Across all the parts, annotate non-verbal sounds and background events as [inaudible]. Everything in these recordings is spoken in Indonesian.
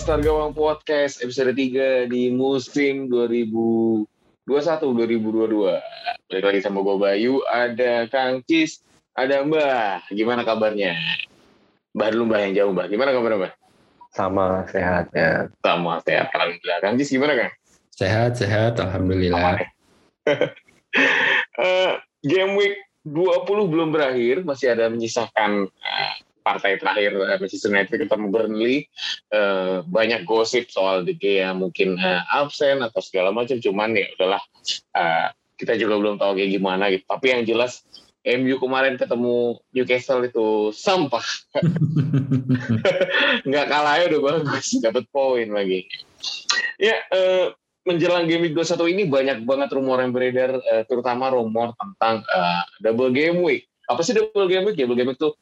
Mister Gawang Podcast episode 3 di musim 2021-2022. Balik lagi sama gue Bayu, ada Kang Cis, ada Mbah. Gimana kabarnya? Mbah dulu Mbah yang jauh Mbah. Gimana kabarnya Mbah? Sama sehat ya. Sama sehat, Alhamdulillah. Kang Cis gimana Kang? Sehat, sehat, alhamdulillah. uh, [laughs] game week 20 belum berakhir, masih ada menyisakan uh, partai terakhir uh, Manchester United ketemu Burnley. Uh, banyak gosip soal De Gea mungkin uh, absen atau segala macam. Cuman ya udahlah uh, kita juga belum tahu kayak gimana gitu. Tapi yang jelas MU kemarin ketemu Newcastle itu sampah. [laughs] Nggak kalah ya udah bagus. Dapat poin lagi. Ya uh, menjelang game week 21 ini banyak banget rumor yang beredar uh, terutama rumor tentang uh, double game week. Apa sih double game week? Double game week tuh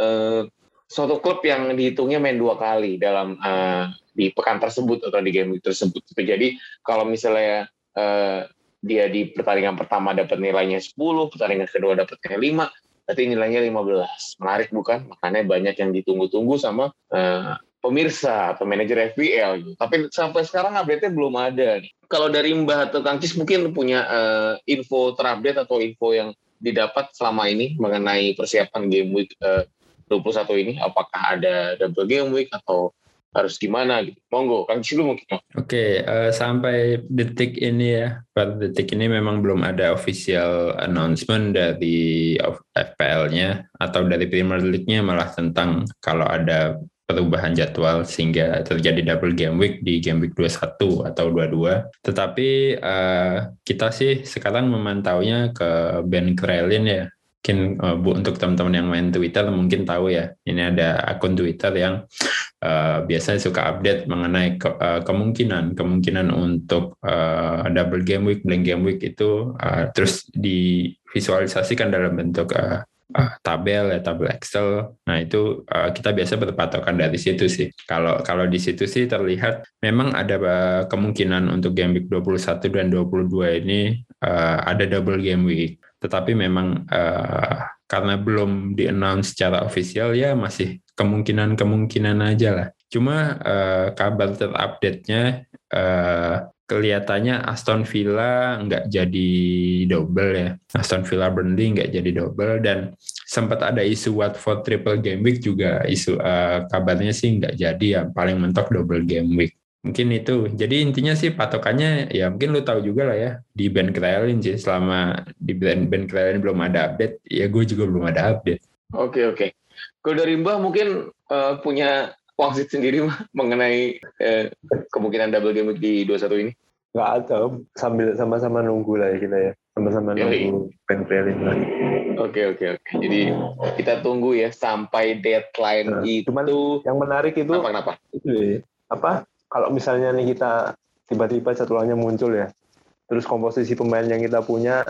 uh, suatu klub yang dihitungnya main dua kali dalam uh, di pekan tersebut atau di game tersebut. Jadi kalau misalnya uh, dia di pertandingan pertama dapat nilainya 10, pertandingan kedua dapatnya 5, berarti nilainya 15. Menarik bukan? Makanya banyak yang ditunggu-tunggu sama uh, pemirsa atau manajer FPL gitu. Tapi sampai sekarang update-nya belum ada. Kalau dari Mbah atau Kang Cis mungkin punya uh, info terupdate atau info yang didapat selama ini mengenai persiapan game week uh, 21 ini apakah ada double game week atau harus gimana gitu. Monggo, Kang dulu mungkin. Oke, okay, uh, eh, sampai detik ini ya, pada detik ini memang belum ada official announcement dari FPL-nya atau dari Premier League-nya malah tentang kalau ada perubahan jadwal sehingga terjadi double game week di game week 21 atau 22. Tetapi uh, kita sih sekarang memantaunya ke Ben Krelin ya, mungkin uh, bu untuk teman-teman yang main Twitter mungkin tahu ya ini ada akun Twitter yang uh, biasanya suka update mengenai ke, uh, kemungkinan kemungkinan untuk uh, double game week, blank game week itu uh, terus divisualisasikan dalam bentuk uh, uh, tabel ya tabel Excel. Nah itu uh, kita biasa berpatokan dari situ sih. Kalau kalau di situ sih terlihat memang ada kemungkinan untuk game week 21 dan 22 ini uh, ada double game week tetapi memang uh, karena belum di-announce secara official ya masih kemungkinan-kemungkinan aja lah. Cuma uh, kabar terupdate-nya uh, kelihatannya Aston Villa nggak jadi double ya. Aston Villa Burnley nggak jadi double dan sempat ada isu Watford triple game week juga isu uh, kabarnya sih nggak jadi ya paling mentok double game week mungkin itu jadi intinya sih patokannya ya mungkin lu tahu juga lah ya di band Krellin sih selama di band band Krellin belum ada update ya gue juga belum ada update oke okay, oke okay. kalau dari Mbah mungkin uh, punya wangsit sendiri mah mengenai uh, kemungkinan double game di 21 ini nggak ada sambil sama-sama nunggu lah ya kita ya sama-sama nunggu band Krellin lah Oke oke oke. Jadi kita tunggu ya sampai deadline nah, itu. Cuman yang menarik itu apa kenapa? Itu ya, apa kalau misalnya nih kita tiba-tiba jadwalnya muncul ya, terus komposisi pemain yang kita punya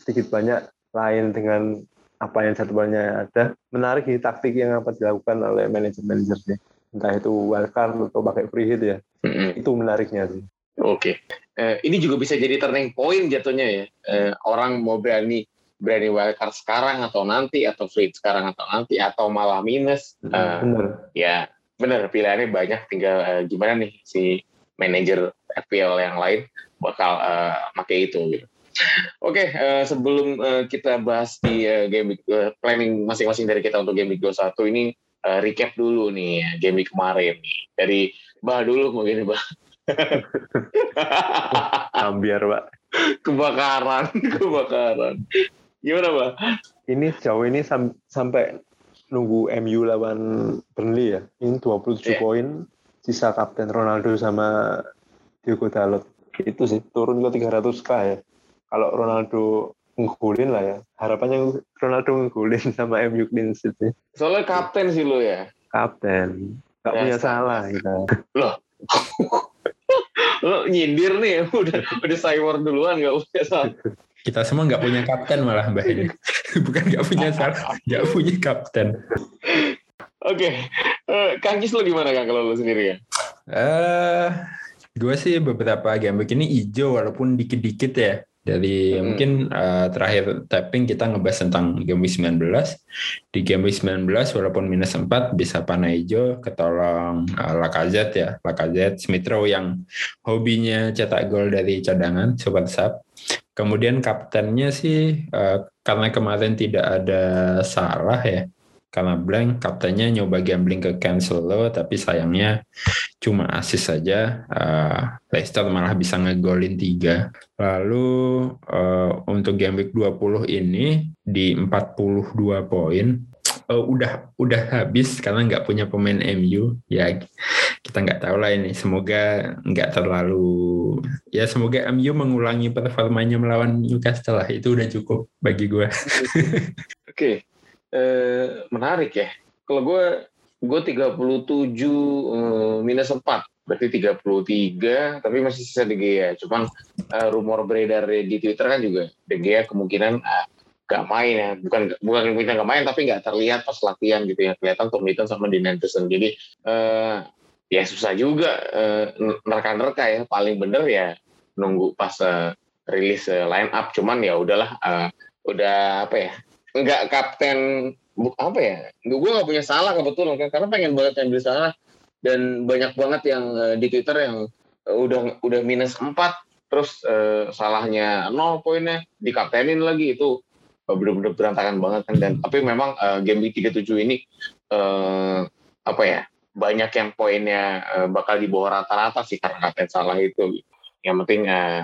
sedikit banyak lain dengan apa yang jadwalnya ada, menarik ini taktik yang apa dilakukan oleh manajer-manajernya. Entah itu wildcard atau pakai free hit ya. Mm-hmm. Itu menariknya sih. Oke. Okay. Eh, ini juga bisa jadi turning point jatuhnya ya. Eh, orang mau berani berani wildcard sekarang atau nanti atau free sekarang atau nanti atau malah minus. Eh, Benar. Ya bener pilihannya banyak tinggal uh, gimana nih si manajer FPL yang lain bakal uh, pakai itu gitu. Oke, okay, uh, sebelum uh, kita bahas di uh, game week, uh, planning masing-masing dari kita untuk game week 21 ini uh, recap dulu nih ya, game week kemarin nih. Dari Bah dulu mungkin Bah. [laughs] Ambiar, Pak. Kebakaran, [laughs] kebakaran. Gimana, Bah? Ini jauh ini sam sampai nunggu MU lawan Burnley ya. Ini 27 yeah. poin, sisa kapten Ronaldo sama Diogo Dalot. Itu sih, turun ke 300k ya. Kalau Ronaldo ngegulin lah ya. Harapannya Ronaldo ngegulin sama MU clean sheet sih. Soalnya kapten sih lo ya. Kapten. Gak ya, punya salah kita. Loh. [laughs] lo nyindir nih [laughs] udah udah cyber duluan gak punya salah. Kita semua nggak punya kapten malah Mbak ini. [laughs] [laughs] Bukan nggak punya salah, nggak punya kapten. Oke, okay. uh, eh, Kang Kis lo gimana Kang kalau lo sendiri ya? Uh, gue sih beberapa game begini hijau walaupun dikit-dikit ya. Dari Hmm. mungkin uh, terakhir tapping kita ngebahas tentang game week 19. Di game week 19 walaupun minus 4 bisa panah hijau ketolong uh, Lacazette ya. Lacazette, Smith Rowe yang hobinya cetak gol dari cadangan super sub. Kemudian kaptennya sih uh, karena kemarin tidak ada salah ya. Karena blank kaptennya nyoba gambling ke Cancelo tapi sayangnya cuma asis saja. Uh, Leicester malah bisa ngegolin 3. Lalu uh, untuk game week 20 ini di 42 poin uh, udah udah habis karena nggak punya pemain MU ya kita nggak tahu lah ini. Semoga nggak terlalu ya semoga MU mengulangi performanya melawan Newcastle lah. Itu udah cukup bagi gue [laughs] Oke, eh, menarik ya. Kalau gue, gue 37 eh, minus 4, berarti 33, tapi masih sisa De Gea. Cuman eh, rumor beredar di Twitter kan juga Gea kemungkinan eh, gak main ya, bukan bukan kemungkinan gak main, tapi gak terlihat pas latihan gitu ya. Kelihatan Tom Hinton sama Dean Henderson. Jadi eh, ya susah juga eh, nerka-nerka ya. Paling bener ya nunggu pas eh, rilis eh, line up. Cuman ya udahlah, eh, udah apa ya, nggak kapten apa ya gue nggak punya salah kebetulan kan karena pengen banget ambil salah dan banyak banget yang eh, di twitter yang eh, udah udah minus 4 terus eh, salahnya nol poinnya dikaptenin lagi itu eh, bener-bener berantakan banget kan. Dan tapi memang eh, game week 37 ini eh, apa ya banyak yang poinnya eh, bakal di bawah rata-rata sih karena kapten salah itu. Yang penting eh,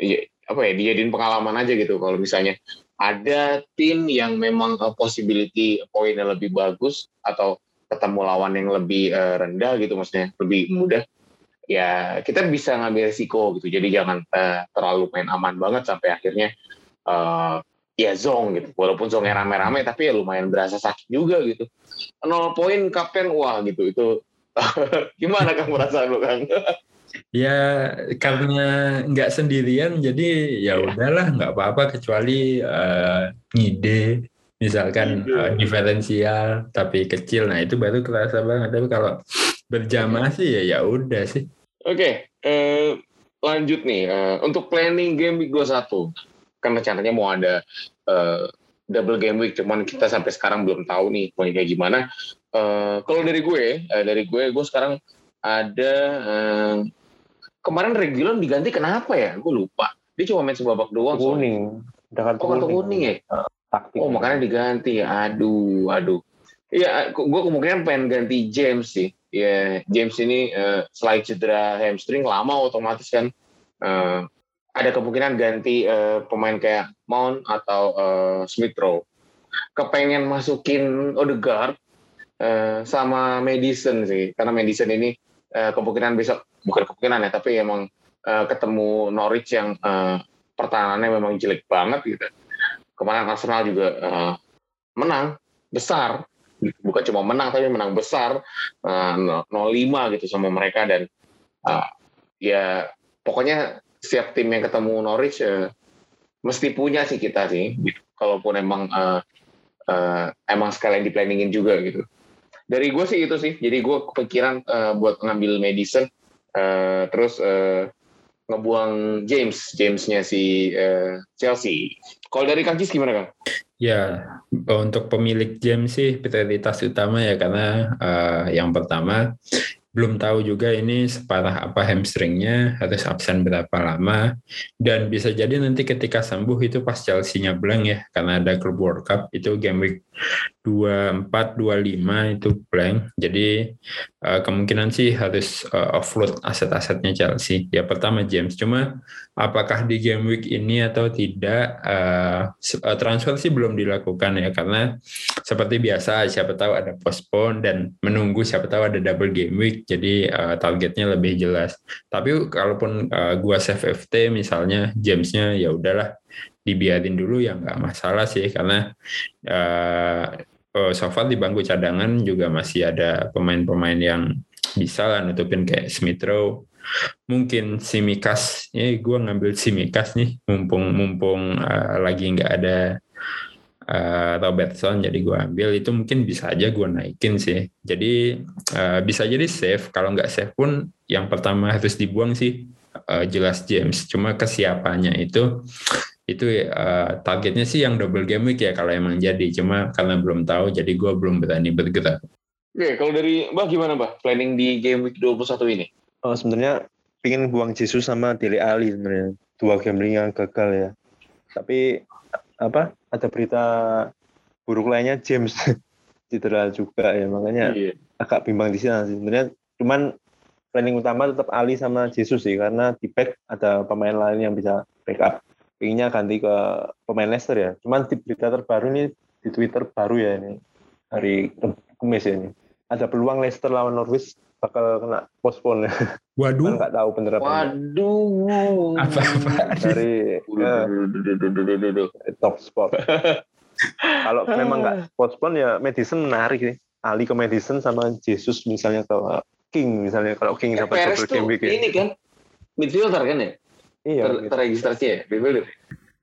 ya, apa ya dijadiin pengalaman aja gitu. Kalau misalnya ada tim yang memang uh, possibility poinnya lebih bagus atau ketemu lawan yang lebih uh, rendah gitu maksudnya lebih mudah ya kita bisa ngambil risiko gitu. Jadi jangan uh, terlalu main aman banget sampai akhirnya uh, ya zong gitu. Walaupun zongnya rame-rame tapi ya lumayan berasa sakit juga gitu. Nol poin kapten. Wah gitu. Itu [laughs] gimana kamu merasa lu kang? [laughs] Ya karena nggak sendirian jadi ya Iya. udahlah nggak apa-apa kecuali eh, ngide misalkan Ngide. eh, diferensial tapi kecil. Nah itu baru kerasa banget. Tapi kalau berjamaah sih ya ya udah sih. Oke, eh, lanjut nih. Eh, untuk planning game week 21. Kan rencananya mau ada eh, double game week, cuman kita sampai sekarang belum tahu nih kayak gimana. Eh, kalau dari gue, eh, dari gue, gue sekarang ada eh, kemarin Regulon diganti kenapa ya? Gue lupa. Dia cuma main sebabak doang. kuning udah kartu Oh, kartu kuning ya? taktik Oh, makanya diganti. Aduh, aduh. Iya, gue kemungkinan pengen ganti James sih. Ya, James ini eh, selain cedera hamstring lama otomatis kan eh, ada kemungkinan ganti eh, pemain kayak Mount atau eh, Smith Rowe. Kepengen masukin Odegaard eh, sama Madison sih, karena Madison ini eh, kemungkinan besok bukan kemungkinan ya, tapi emang eh, ketemu Norwich yang eh, pertahanannya memang jelek banget gitu. Kemarin Arsenal juga eh, menang besar. Bukan cuma menang tapi menang besar eh, 0-5 gitu sama mereka dan eh, ya pokoknya setiap tim yang ketemu Norwich eh, mesti punya sih kita sih gitu. kalaupun emang eh, eh, emang sekalian di planningin juga gitu dari gue sih itu sih jadi gue kepikiran eh, buat ngambil Madison eh, terus eh, ngebuang James Jamesnya si eh, Chelsea kalau dari Kang gimana Kang? Ya, untuk pemilik James sih prioritas utama ya karena eh, yang pertama belum tahu juga ini separah apa hamstringnya, harus absen berapa lama, dan bisa jadi nanti ketika sembuh itu pas Chelsea-nya blank ya, karena ada Club World Cup itu game week 24, 25 itu blank, jadi eh, kemungkinan sih harus eh, offload aset-asetnya Chelsea. Ya pertama James, cuma apakah di game week ini atau tidak eh, transfer sih belum dilakukan ya. Karena seperti biasa siapa tahu ada postpone dan menunggu siapa tahu ada double game week. Jadi eh, targetnya lebih jelas. Tapi kalaupun eh, gua save FT misalnya Jamesnya ya udahlah dibiarin dulu ya nggak masalah sih karena eh, eh, so far di bangku cadangan juga masih ada pemain-pemain yang bisa lah nutupin kayak Smith mungkin Simikas ya gue ngambil Simikas nih mumpung mumpung uh, lagi nggak ada uh, Robertson jadi gue ambil itu mungkin bisa aja gue naikin sih jadi uh, bisa jadi save kalau nggak save pun yang pertama harus dibuang sih uh, jelas James. Cuma kesiapannya itu itu uh, targetnya sih yang double game week ya kalau emang jadi. Cuma karena belum tahu, jadi gue belum berani bergerak. Oke, kalau dari Mbak gimana Mbak? Planning di game week 21 ini? Oh, sebenarnya pingin buang Jesus sama Dele Ali sebenarnya. Dua gambling yang gagal ya. Tapi apa? Ada berita buruk lainnya James [laughs] cedera juga ya makanya iya. agak bimbang di sini sebenarnya cuman planning utama tetap Ali sama Jesus sih karena di back ada pemain lain yang bisa backup. Pinginnya ganti ke pemain Leicester ya. Cuman di berita terbaru nih di Twitter baru ya ini hari Kamis ya ini. Ada peluang Leicester lawan Norwich bakal kena postpone. [laughs] Waduh. Nggak tahu penerapannya. Waduh. Apa apa? Dari ya, top sport. [laughs] Kalau memang nggak postpone ya Madison menarik sih. Ali ke Madison sama Jesus misalnya ke King misalnya kalau King dapat ya, double game week ya. Ini kan midfielder kan ya? Iya. Ter gitu. Terregistrasi ya midfielder.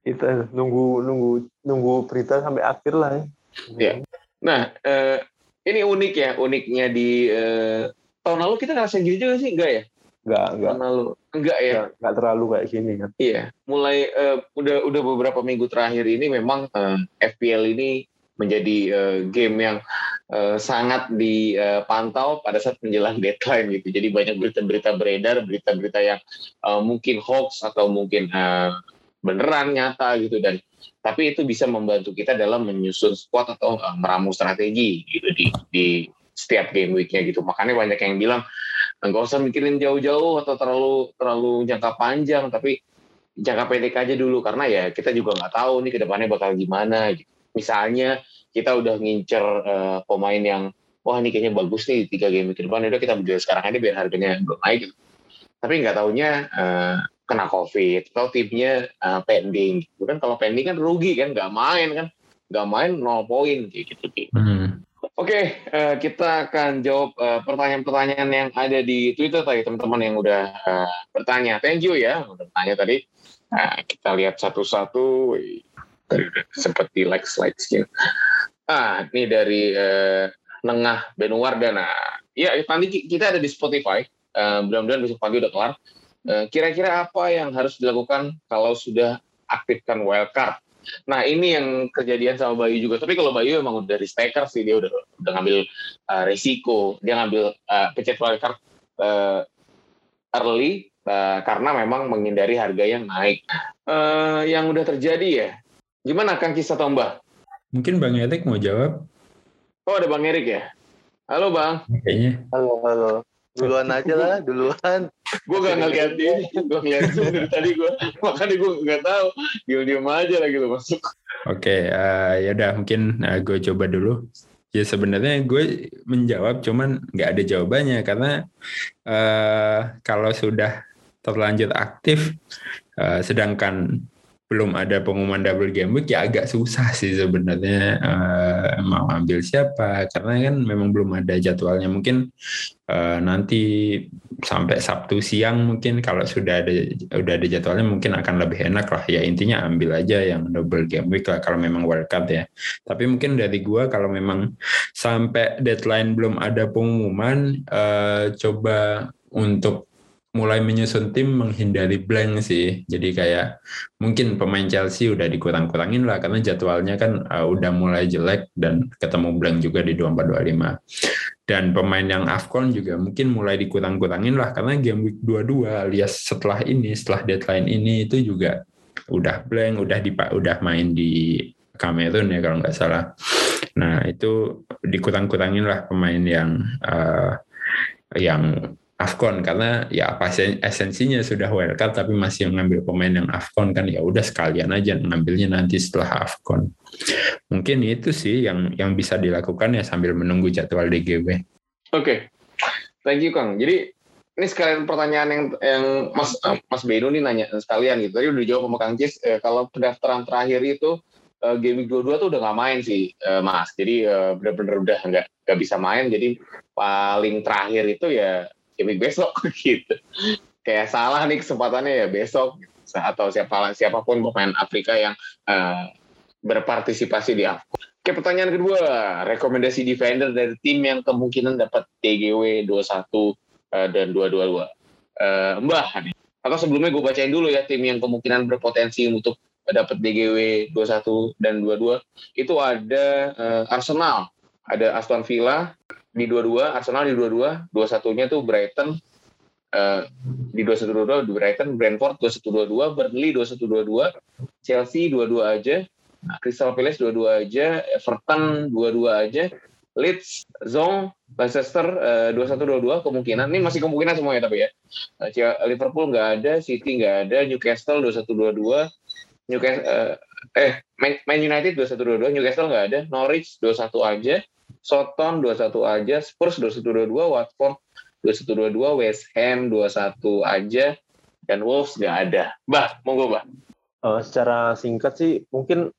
Kita nunggu nunggu nunggu berita sampai akhir lah ya. Iya. Nah, eh, ini unik ya, uniknya di eh, tahun lalu kita ngerasain gitu juga sih, enggak ya? Enggak, enggak. Tahun lalu. Enggak ya? Enggak, enggak terlalu kayak gini kan. Iya. Mulai uh, udah udah beberapa minggu terakhir ini memang eh, FPL ini menjadi uh, game yang uh, sangat dipantau pada saat menjelang deadline gitu. Jadi banyak berita-berita beredar, berita-berita yang uh, mungkin hoax atau mungkin uh, beneran nyata gitu dan tapi itu bisa membantu kita dalam menyusun squad atau uh, meramu strategi gitu di di setiap game weeknya gitu. Makanya banyak yang bilang nggak usah mikirin jauh-jauh atau terlalu terlalu jangka panjang, tapi jangka pendek aja dulu karena ya kita juga nggak tahu nih ke depannya bakal gimana. Gitu. Misalnya kita udah ngincer uh, pemain yang wah ini kayaknya bagus nih tiga game ke depan udah kita beli sekarang aja biar harganya belum naik gitu. tapi nggak taunya uh, kena covid atau timnya uh, pending gitu kan kalau pending kan rugi kan nggak main kan nggak main nol poin kayak gitu, gitu. Hmm. Oke, okay, uh, kita akan jawab pertanyaan-pertanyaan uh, yang ada di Twitter tadi teman-teman yang udah uh, bertanya. Thank you ya, udah bertanya tadi. Nah, kita lihat satu-satu seperti like slide gitu. Ah, ini dari uh, Nengah Benuwardana. Ya, nanti kita ada di Spotify. Uh, mudah-mudahan besok pagi udah kelar. Uh, kira-kira apa yang harus dilakukan kalau sudah aktifkan wildcard? Nah ini yang kejadian sama Bayu juga. Tapi kalau Bayu emang udah dari staker sih dia udah udah ngambil uh, resiko. Dia ngambil uh, pencet wildcard uh, early uh, karena memang menghindari harga yang naik. Uh, yang udah terjadi ya. Gimana Kang Kisah Mbak? Mungkin Bang Erik mau jawab. Oh ada Bang Erik ya? Halo Bang. Kayaknya. Halo, halo. Duluan [laughs] aja lah, duluan. gue gak ngeliat ini, gue ngeliat dari tadi gue, makanya gue gak tahu. Diam-diam aja lagi lo masuk. Oke, okay, uh, eh, ya udah mungkin uh, gue coba dulu. Ya sebenarnya gue menjawab, cuman nggak ada jawabannya karena uh, kalau sudah terlanjur aktif, uh, sedangkan belum ada pengumuman double game week ya agak susah sih sebenarnya uh, mau ambil siapa. Karena kan memang belum ada jadwalnya. Mungkin uh, nanti sampai Sabtu siang mungkin kalau sudah ada udah ada jadwalnya mungkin akan lebih enak lah. Ya intinya ambil aja yang double game week lah kalau memang wildcard ya. Tapi mungkin dari gua kalau memang sampai deadline belum ada pengumuman uh, coba untuk mulai menyusun tim menghindari blank sih. Jadi kayak mungkin pemain Chelsea udah dikurang-kurangin lah karena jadwalnya kan uh, udah mulai jelek dan ketemu blank juga di 2425. Dan pemain yang AFCON juga mungkin mulai dikurang-kurangin lah karena game week 22 alias setelah ini, setelah deadline ini itu juga udah blank, udah di udah main di Kamerun ya kalau nggak salah. Nah itu dikurang-kurangin lah pemain yang uh, yang Afcon karena ya apa esensinya sudah wildcard tapi masih mengambil pemain yang Afcon kan ya udah sekalian aja ngambilnya nanti setelah Afcon. Mungkin itu sih yang yang bisa dilakukan ya sambil menunggu jadwal DGW. Oke, okay. thank you Kang. Jadi ini sekalian pertanyaan yang yang Mas Mas Beno nih nanya sekalian gitu. Tadi udah dijawab sama Kang Cis. Eh, kalau pendaftaran terakhir itu eh, game week 22 tuh udah nggak main sih eh, Mas. Jadi eh, benar-benar udah nggak nggak bisa main. Jadi paling terakhir itu ya game besok [laughs] gitu kayak salah nih kesempatannya ya besok atau siapa siapa pun pemain Afrika yang uh, berpartisipasi di AFCON. Oke, pertanyaan kedua, rekomendasi defender dari tim yang kemungkinan dapat TGW 21 uh, dan 222. Uh, Mbah nih. atau sebelumnya gue bacain dulu ya tim yang kemungkinan berpotensi untuk dapat DGW 21 dan 22 itu ada uh, Arsenal, ada Aston Villa di 22, Arsenal di 22, 21-nya tuh Brighton uh, di 21 22 di Brighton, Brentford 21 22, Burnley 21 22, Chelsea 22 aja, Crystal Palace 22 aja, Everton 22 aja, Leeds, Zong, Leicester uh, 21-22 kemungkinan. Ini masih kemungkinan semuanya tapi ya. Uh, Liverpool nggak ada, City nggak ada, Newcastle 21-22, Newcastle uh, eh Man United 21-22, Newcastle nggak ada, Norwich 21 aja, Soton 21 aja, Spurs 21-22, Watford 21-22, West Ham 21 aja, dan Wolves nggak ada. Bah, monggo bah. Uh, secara singkat sih mungkin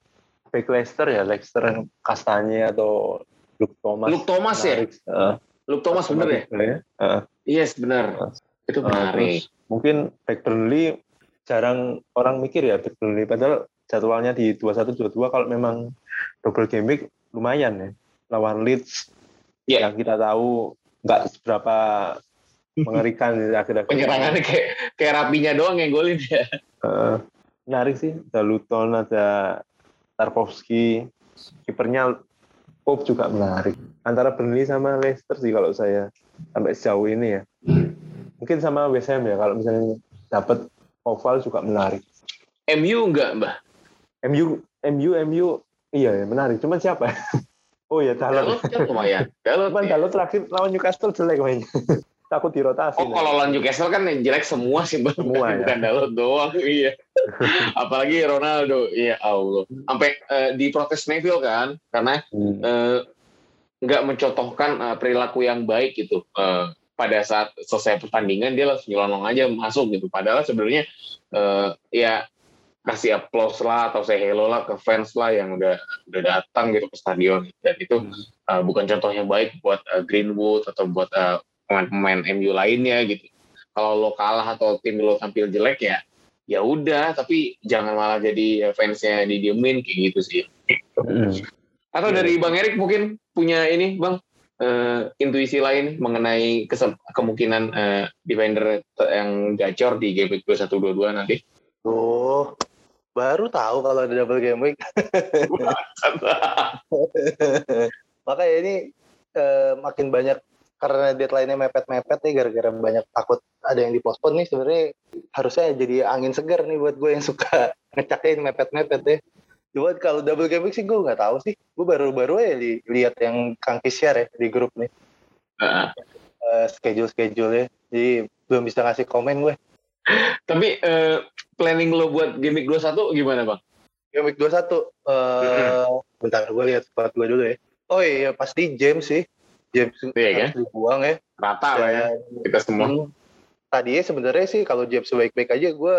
back Leicester ya, Leicester yang Kastanye atau Luke Thomas. Luke Thomas ya? Uh, Luke Thomas bener ya? ya? Uh, yes, benar. Uh, Itu menarik. Uh, mungkin back Burnley jarang orang mikir ya back Burnley. Padahal jadwalnya di 21-22 kalau memang double game week lumayan ya. Lawan Leeds yeah. yang kita tahu nggak seberapa [laughs] mengerikan akhir-akhir. Penyerangannya kayak kayak rapinya doang yang golin ya. Uh, menarik sih. Ada Luton, ada Tarkovsky. Kipernya Pope juga menarik. Antara Burnley sama Leicester sih kalau saya sampai sejauh ini ya. Mungkin sama West Ham ya kalau misalnya dapat oval juga menarik. MU enggak, Mbah? MU MU MU iya ya menarik. Cuman siapa? [laughs] oh ya Dalot. Dalot lumayan. [laughs] Dalot. Cuman Dalot terakhir lawan Newcastle jelek mainnya. [laughs] Takut dirotasi. Oh, kalau lawan Newcastle kan yang jelek semua sih. Semua Bukan ya. Dalot doang, iya. Apalagi Ronaldo, iya Allah. Sampai uh, diprotes Neville kan, karena hmm. uh, nggak mencontohkan uh, perilaku yang baik gitu. Uh, pada saat selesai pertandingan dia langsung nyelonong aja masuk gitu. Padahal sebenarnya uh, ya kasih applause lah atau say hello lah ke fans lah yang udah udah datang gitu ke stadion dan itu uh, bukan contoh yang baik buat uh, Greenwood atau buat uh, pemain-pemain MU lainnya gitu. Kalau lo kalah atau tim lo tampil jelek ya ya udah tapi jangan malah jadi fansnya didiemin kayak gitu sih. Hmm. Atau dari Bang Erik mungkin punya ini Bang uh, intuisi lain mengenai kemungkinan uh, defender yang gacor di game week 21-22 nanti? Baru tahu kalau ada double game week. [laughs] Makanya ini uh, makin banyak karena deadline-nya mepet-mepet nih gara-gara banyak takut ada yang dipospon nih sebenarnya harusnya jadi angin segar nih buat gue yang suka [laughs] ngecakin mepet-mepet deh. Cuma kalau double game week sih gue nggak tahu sih. Gue baru-baru ya li lihat yang Kang share ya di grup nih. Uh. Uh, schedule-schedule ya. Jadi belum bisa ngasih komen gue. Tapi uh, planning lo buat game week 21 gimana bang? Game week 21? Uh, hmm. Bentar gue lihat spot gue dulu ya. Oh iya pasti James sih. James iya, harus kan? dibuang ya. Rata lah ya kita semua. Hmm, tadinya sebenarnya sih kalau James baik-baik aja gue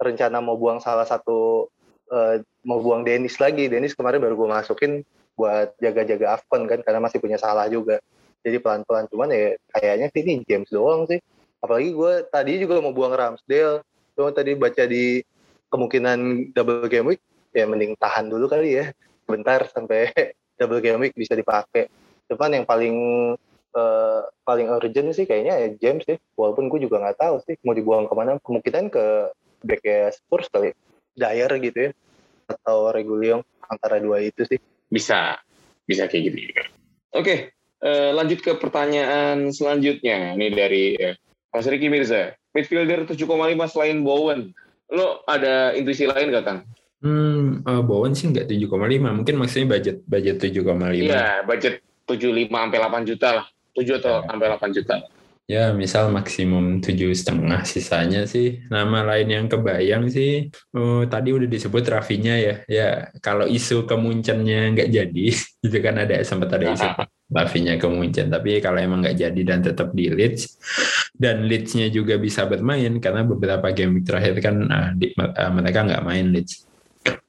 rencana mau buang salah satu uh, mau buang Dennis lagi. Dennis kemarin baru gue masukin buat jaga-jaga Afcon kan karena masih punya salah juga. Jadi pelan-pelan cuman ya kayaknya sih ini James doang sih. Apalagi gue tadi juga mau buang Ramsdale. Cuma tadi baca di kemungkinan double game week ya mending tahan dulu kali ya. Bentar sampai [laughs] double game week bisa dipakai. Cuman yang paling uh, paling urgent sih kayaknya ya James sih. Walaupun gue juga nggak tahu sih mau dibuang ke mana. Kemungkinan ke back Spurs kali. Dyer gitu ya. Atau Regulion antara dua itu sih. Bisa. Bisa kayak gitu. Oke. Okay. Uh, lanjut ke pertanyaan selanjutnya. Ini dari uh, Mas Riki Mirza. Midfielder 7,5 selain Bowen. Lo ada intuisi lain gak Kang? Hmm, uh, Bowen sih nggak 7,5. Mungkin maksudnya budget budget 7,5. Iya, budget 75 sampai 8 juta lah. 7 atau ya. sampai 8 juta. Ya, misal maksimum tujuh setengah sisanya sih. Nama lain yang kebayang sih, oh, tadi udah disebut Rafinya ya. Ya, kalau isu kemuncennya nggak jadi, [laughs] itu kan ada sempat ada isu [laughs] Rafinya kemuncen. Tapi kalau emang nggak jadi dan tetap di Leeds, dan Leeds-nya juga bisa bermain karena beberapa game terakhir kan uh, di, uh, mereka nggak main Leeds.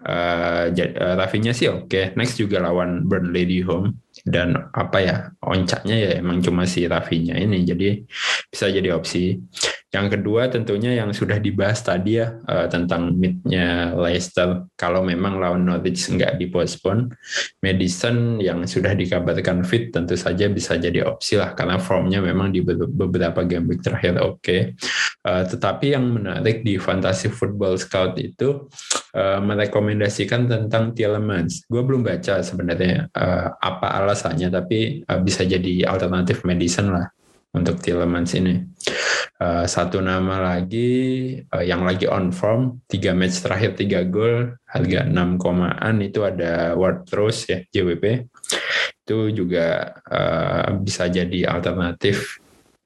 Uh, uh, Rafinya sih oke. Okay. Next juga lawan Burnley di home dan apa ya oncaknya ya emang cuma si Rafinya ini jadi bisa jadi opsi. Yang kedua tentunya yang sudah dibahas tadi ya uh, tentang midnya Leicester. Kalau memang lawan Norwich nggak dipospon, Madison yang sudah dikabarkan fit tentu saja bisa jadi opsi lah karena formnya memang di beberapa game week terakhir oke. Okay. Uh, tetapi yang menarik di Fantasy Football Scout itu uh, merekomendasikan tentang Tielemans. Gue belum baca sebenarnya apa alasannya, tapi bisa jadi alternatif Madison lah untuk Tielemans ini. Uh, satu nama lagi uh, yang lagi on form, tiga match terakhir tiga gol, harga 6 komaan itu ada Ward Prowse ya JWP. Itu juga uh, bisa jadi alternatif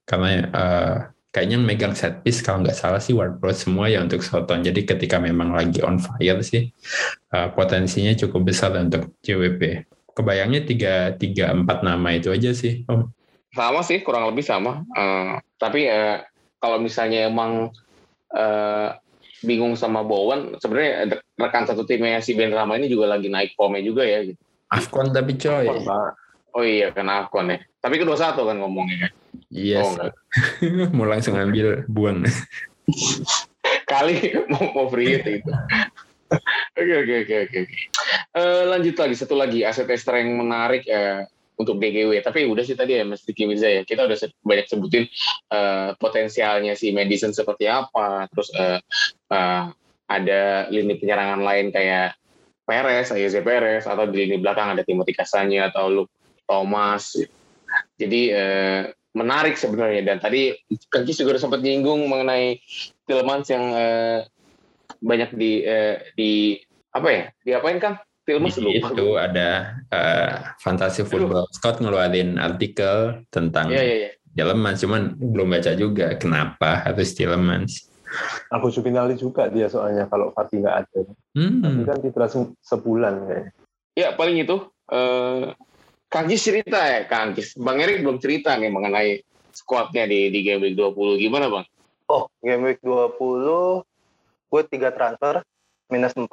karena uh, kayaknya megang set piece kalau nggak salah sih Ward Prowse semua ya untuk Soton. Jadi ketika memang lagi on fire sih uh, potensinya cukup besar untuk JWP. Kebayangnya tiga tiga empat nama itu aja sih Om. Sama sih kurang lebih sama. Uh, tapi uh, kalau misalnya emang uh, bingung sama Bowen, sebenarnya rekan satu timnya si Ben Rama ini juga lagi naik formnya juga ya. Gitu. Afcon tapi coy. Oh iya kena Afcon ya. Tapi kedua satu kan ngomongnya. Iya. Yes. Oh, [laughs] mau langsung ambil buang. [laughs] Kali [laughs] mau mau free itu. Oke oke oke oke. Lanjut lagi satu lagi aset yang menarik uh, untuk DGW. Tapi udah sih tadi ya Mas Diki Mirza ya, kita udah banyak sebutin uh, potensialnya si Madison seperti apa, terus uh, uh, ada lini penyerangan lain kayak Perez, Ayeze Perez, atau di lini belakang ada Timothy Casanya atau Luke Thomas. Jadi uh, menarik sebenarnya dan tadi Kaki juga udah sempat nyinggung mengenai Tillmans yang uh, banyak di uh, di apa ya diapain kan Filmus lupa. Itu ada uh, Fantasy Football Scout ngeluarin artikel tentang yeah, yeah, yeah. Cuman belum baca juga kenapa harus Telemans. Aku Supinali juga dia soalnya kalau Fatih nggak ada. Hmm. Tapi kan cedera sebulan kayaknya. Ya paling itu. Uh, Kang cerita ya Kang Bang Erik belum cerita nih mengenai squadnya di, di Game Week 20. Gimana Bang? Oh, Game Week 20 gue tiga transfer minus 4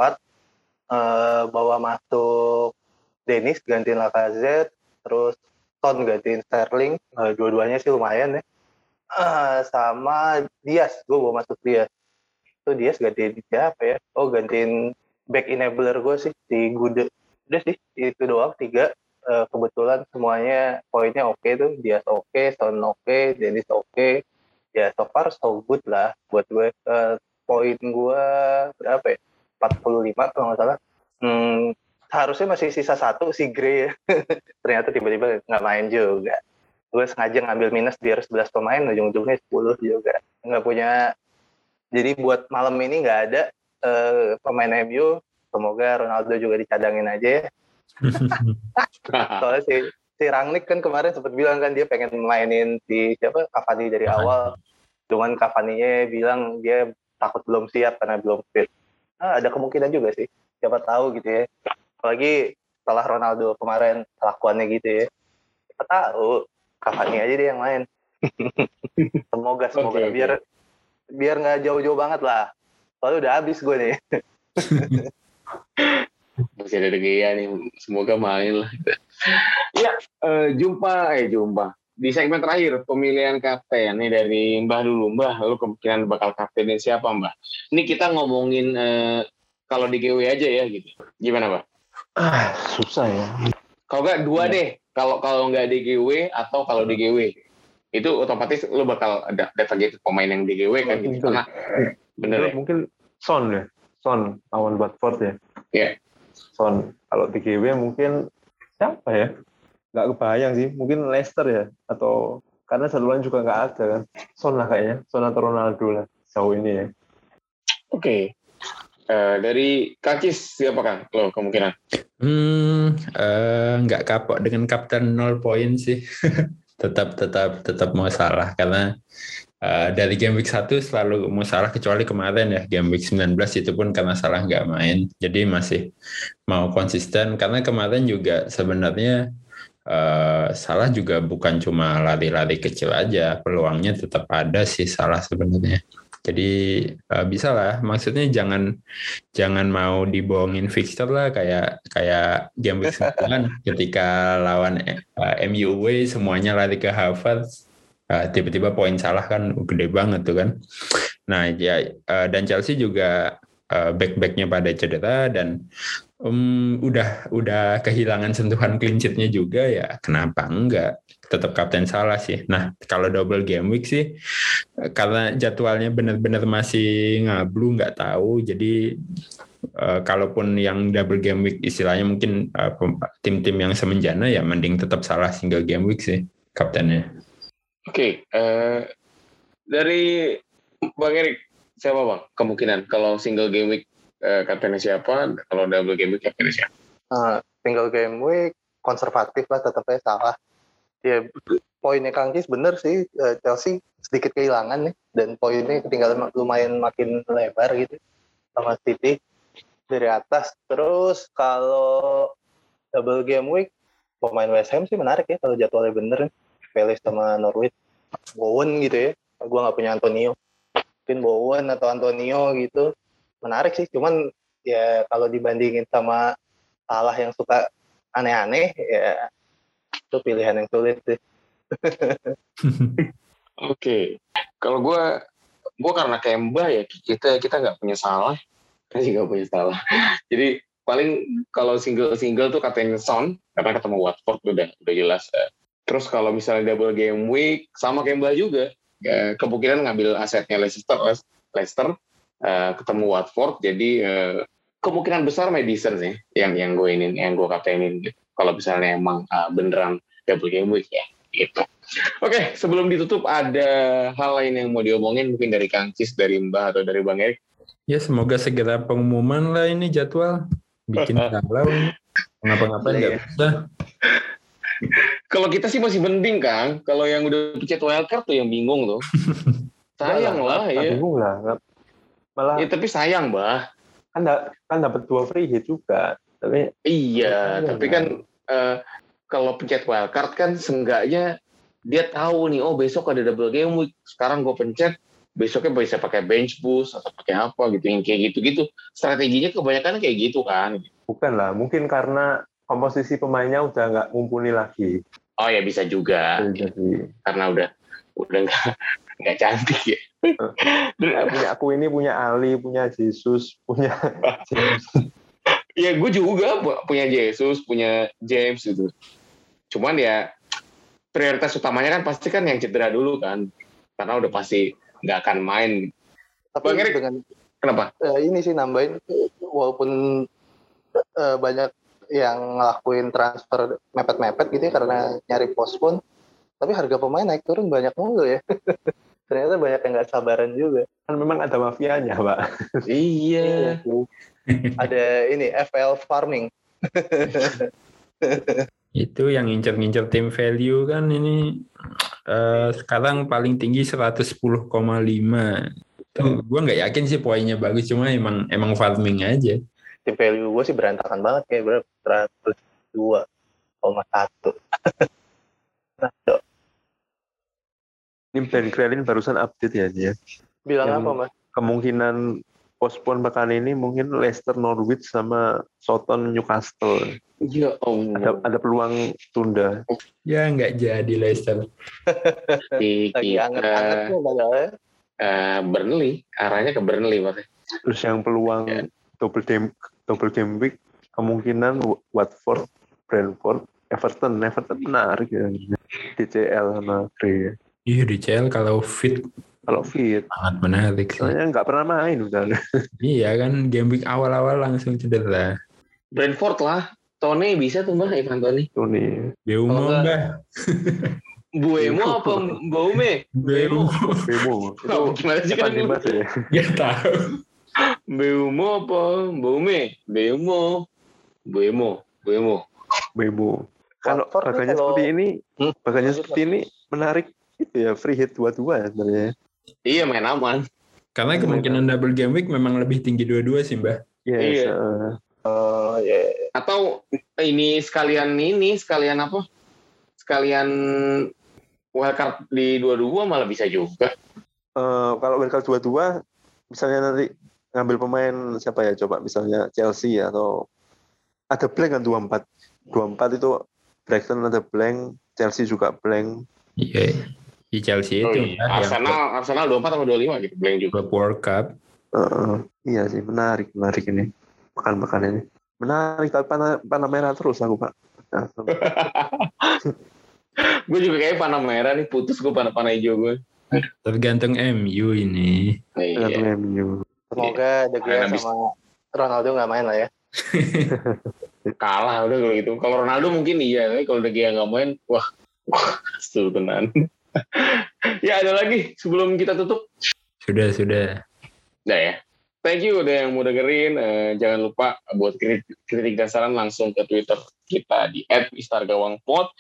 uh, bawa masuk Dennis gantiin Lacazette, terus Ton gantiin Sterling, uh, dua-duanya sih lumayan ya. Uh, sama Dias, gue bawa masuk Dias. Itu Dias gantiin siapa ya? Oh gantiin back enabler gue sih, si Gude. Udah sih, itu doang, tiga. Uh, kebetulan semuanya poinnya oke okay tuh. Dias oke, okay, Son oke, okay, Dennis oke. Okay. Ya so far so good lah buat gue. Uh, poin gue berapa ya? 45 kalau nggak salah. Hmm, harusnya masih sisa satu si Gray ya. [laughs] Ternyata tiba-tiba nggak main juga. Gue sengaja ngambil minus biar 11 pemain, ujung-ujungnya 10 juga. Nggak punya, jadi buat malam ini nggak ada uh, pemain MU. Semoga Ronaldo juga dicadangin aja ya. [laughs] Soalnya si, si Rangnick kan kemarin sempat bilang kan dia pengen mainin si siapa Cavani dari awal. Cuman Cavani-nya bilang dia takut belum siap karena belum fit ah, ada kemungkinan juga sih. Siapa tahu gitu ya. Apalagi setelah Ronaldo kemarin kelakuannya gitu ya. Siapa tahu Cavani aja dia yang main. [laughs] Semoga semoga. Okay, biar okay. biar nggak jauh-jauh banget lah. Soalnya udah habis gue nih. [laughs] Masih ada Gea nih. Semoga main lah. Ya uh, jumpa eh jumpa di segmen terakhir pemilihan kapten nih dari Mbah dulu. Mbah lu kemungkinan bakal kaptenin siapa Mbah? Ini kita ngomongin eh, kalau di GW aja ya gitu. Gimana Mbah? Ah susah ya. Kalau nggak dua ya. deh. Kalau kalau nggak di GW atau kalau di GW itu otomatis lu bakal ada ada target pemain yang di GW kan gitu. Karena bener ya? mungkin Son ya. Son lawan Watford ya. Iya. Yeah. Son. Kalau di GW mungkin siapa ya nggak kebayang sih mungkin Leicester ya atau karena satu juga nggak ada kan. Son lah kayaknya Son atau Ronaldo lah jauh ini ya. Oke. Okay. uh, eh, dari Kakis siapa kan lo kemungkinan. Hmm uh, nggak kapok dengan kapten nol poin sih. [laughs] Tetap tetap tetap mau salah karena uh, dari game week 1 selalu mau salah kecuali kemarin ya. Game week 19 itu pun karena salah nggak main. Jadi masih mau konsisten karena kemarin juga sebenarnya uh, salah juga bukan cuma lari-lari kecil aja, peluangnya tetap ada sih salah sebenarnya. Jadi uh, bisa lah, maksudnya jangan jangan mau dibohongin fixture lah kayak kayak game week 9 [laughs] ketika lawan uh, MU away semuanya lari ke Harvard uh, tiba-tiba poin salah kan gede banget tuh kan. Nah ya uh, dan Chelsea juga uh, back-backnya pada cedera dan um, udah udah kehilangan sentuhan sheet-nya juga ya kenapa enggak tetap kapten salah sih. Nah kalau double game week sih karena jadwalnya benar-benar masih ngablu nggak tahu jadi Uh, kalaupun yang double game week istilahnya mungkin uh, tim-tim yang semenjana ya mending tetap salah single game week sih kaptennya. Oke, okay, uh, dari Bang Erik siapa bang kemungkinan kalau single game week uh, kaptennya siapa, kalau double game week kaptennya siapa? Uh, single game week konservatif lah tetapnya salah. Ya poinnya Kang Kis bener sih uh, Chelsea sedikit kehilangan nih dan poinnya ketinggalan lumayan makin lebar gitu sama City dari atas. Terus kalau double game week pemain West Ham sih menarik ya kalau jadwalnya bener Palace sama Norwich. Bowen gitu ya. Gue nggak punya Antonio. Mungkin Bowen atau Antonio gitu. Menarik sih. Cuman ya kalau dibandingin sama Salah yang suka aneh-aneh ya itu pilihan yang sulit sih. [laughs] Oke, okay. kalau gue gue karena Kemba ya kita kita nggak punya salah saya juga punya salah. [laughs] Jadi paling kalau single-single tuh katanya Son karena ketemu Watford udah udah jelas. Terus kalau misalnya double game week sama Kemba juga ya, kemungkinan ngambil asetnya Leicester Leicester uh, ketemu Watford jadi uh, kemungkinan besar Madison sih yang yang gue ini yang gue kaptenin gitu. Kalau misalnya emang uh, beneran double game week ya gitu. Oke, okay, sebelum ditutup ada hal lain yang mau diomongin mungkin dari Kang Cis, dari Mbah atau dari Bang Erik? Ya semoga segera pengumuman lah ini jadwal. Bikin [laughs] galau. Ngapa-ngapain nggak iya. bisa. [laughs] Kalau kita sih masih mending Kang. Kalau yang udah pencet wildcard tuh yang bingung tuh. [laughs] sayang lah, ya. Bingung lah. Malah. Ya, tapi sayang bah. Kan kan dapat dua free hit juga. Tapi iya, tapi kan uh, kalau pencet wildcard kan seenggaknya dia tahu nih, oh besok ada double game week. Sekarang gue pencet, besoknya bisa pakai bench boost atau pakai apa gitu yang kayak gitu-gitu strateginya kebanyakan kayak gitu kan bukan lah mungkin karena komposisi pemainnya udah nggak mumpuni lagi oh ya bisa juga Jadi. karena udah udah nggak nggak cantik ya? Punya aku ini punya Ali punya Jesus punya [laughs] James. Ya gue juga punya Jesus punya James gitu. Cuman ya prioritas utamanya kan pasti kan yang cedera dulu kan. Karena udah pasti nggak akan main. Tapi Bang Erik, dengan kenapa? Uh, ini sih nambahin walaupun uh, banyak yang ngelakuin transfer mepet-mepet gitu ya karena nyari postpone, tapi harga pemain naik turun banyak mulu ya. [laughs] Ternyata banyak yang nggak sabaran juga. Kan memang ada mafianya, Pak. [laughs] iya. ada ini FL farming. [laughs] itu yang ngincer-ngincer tim value kan ini uh, sekarang paling tinggi 110,5 tuh gue nggak yakin sih poinnya bagus cuma emang emang farming aja tim value gue sih berantakan banget kayak berapa 102,1 ini Ben Krelin barusan update ya dia bilang yang apa mas kemungkinan postpone pekan ini mungkin Leicester Norwich sama Soton Newcastle. Ya oh. Ada, ada peluang tunda. Ya nggak jadi Leicester. Di [laughs] Lagi anget-angetnya uh, uh, Burnley, arahnya ke Burnley maksudnya. Terus yang peluang yeah. double game double game week kemungkinan Watford, Brentford, Everton, Everton menarik ya. DCL sama Grey. Iya DCL kalau fit kalau fit. Sangat menarik. Soalnya nggak pernah main udah. [laughs] iya kan, game week awal-awal langsung cedera. Brentford lah. Tony bisa tuh mbak, Ivan Tony. Tony. Beumo mbak. [laughs] Buemo apa Baume? Beumo. Beumo. Itu gimana sih kan? Ya? [laughs] Gak tahu. Beumo apa Baume? Beumo. Buemo. Buemo. Beumo. Kalau baganya seperti ini, hmm? baganya seperti ini menarik itu ya free hit dua-dua sebenarnya. Iya main aman. Karena kemungkinan double game week memang lebih tinggi dua-dua sih mbak. Yes, iya. Uh, uh, yeah. Atau ini sekalian ini sekalian apa? Sekalian wildcard di dua-dua malah bisa juga. Uh, kalau wildcard dua-dua, misalnya nanti ngambil pemain siapa ya coba misalnya Chelsea atau ada blank kan dua empat dua empat itu Brighton ada blank Chelsea juga blank iya di Chelsea Oh, itu iya. ya, yang Arsenal Arsenal 24 sama 25 gitu, blank juga. klub World Cup. Heeh. iya sih, menarik, menarik ini. Pekan-pekan ini. Menarik, tapi panah, panah merah terus aku, Pak. Nah, [laughs] gue juga kayak panah merah nih putus gue panah panah hijau gue. Tergantung MU ini. Iya. tergantung MU. Semoga De Gea Main abis- sama Ronaldo nggak main lah ya. [laughs] Kalah udah kalau gitu. Kalau Ronaldo mungkin iya, tapi kalau De Gea nggak main, wah, [laughs] wah, sultanan. Ya ada lagi sebelum kita tutup. Sudah, sudah. Nah ya. Thank you udah yang mau dengerin. Eh, jangan lupa buat kritik, kritik dan saran langsung ke Twitter kita di @istargawangpod.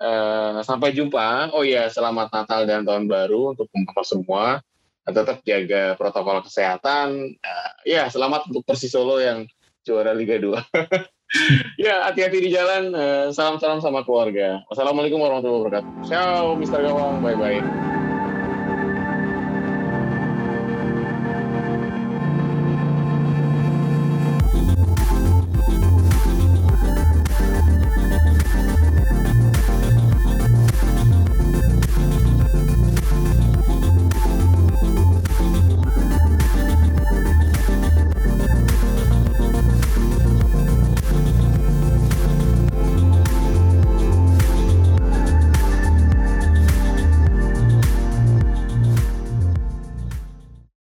Eh, sampai jumpa. Oh iya, selamat Natal dan Tahun Baru untuk teman-teman semua. Tetap jaga protokol kesehatan. Eh, ya, selamat untuk Persis Solo yang juara Liga 2. [laughs] ya, hati-hati di jalan. Eh, Salam-salam sama keluarga. Wassalamualaikum warahmatullahi wabarakatuh. Ciao, Mister Gawang. Bye-bye.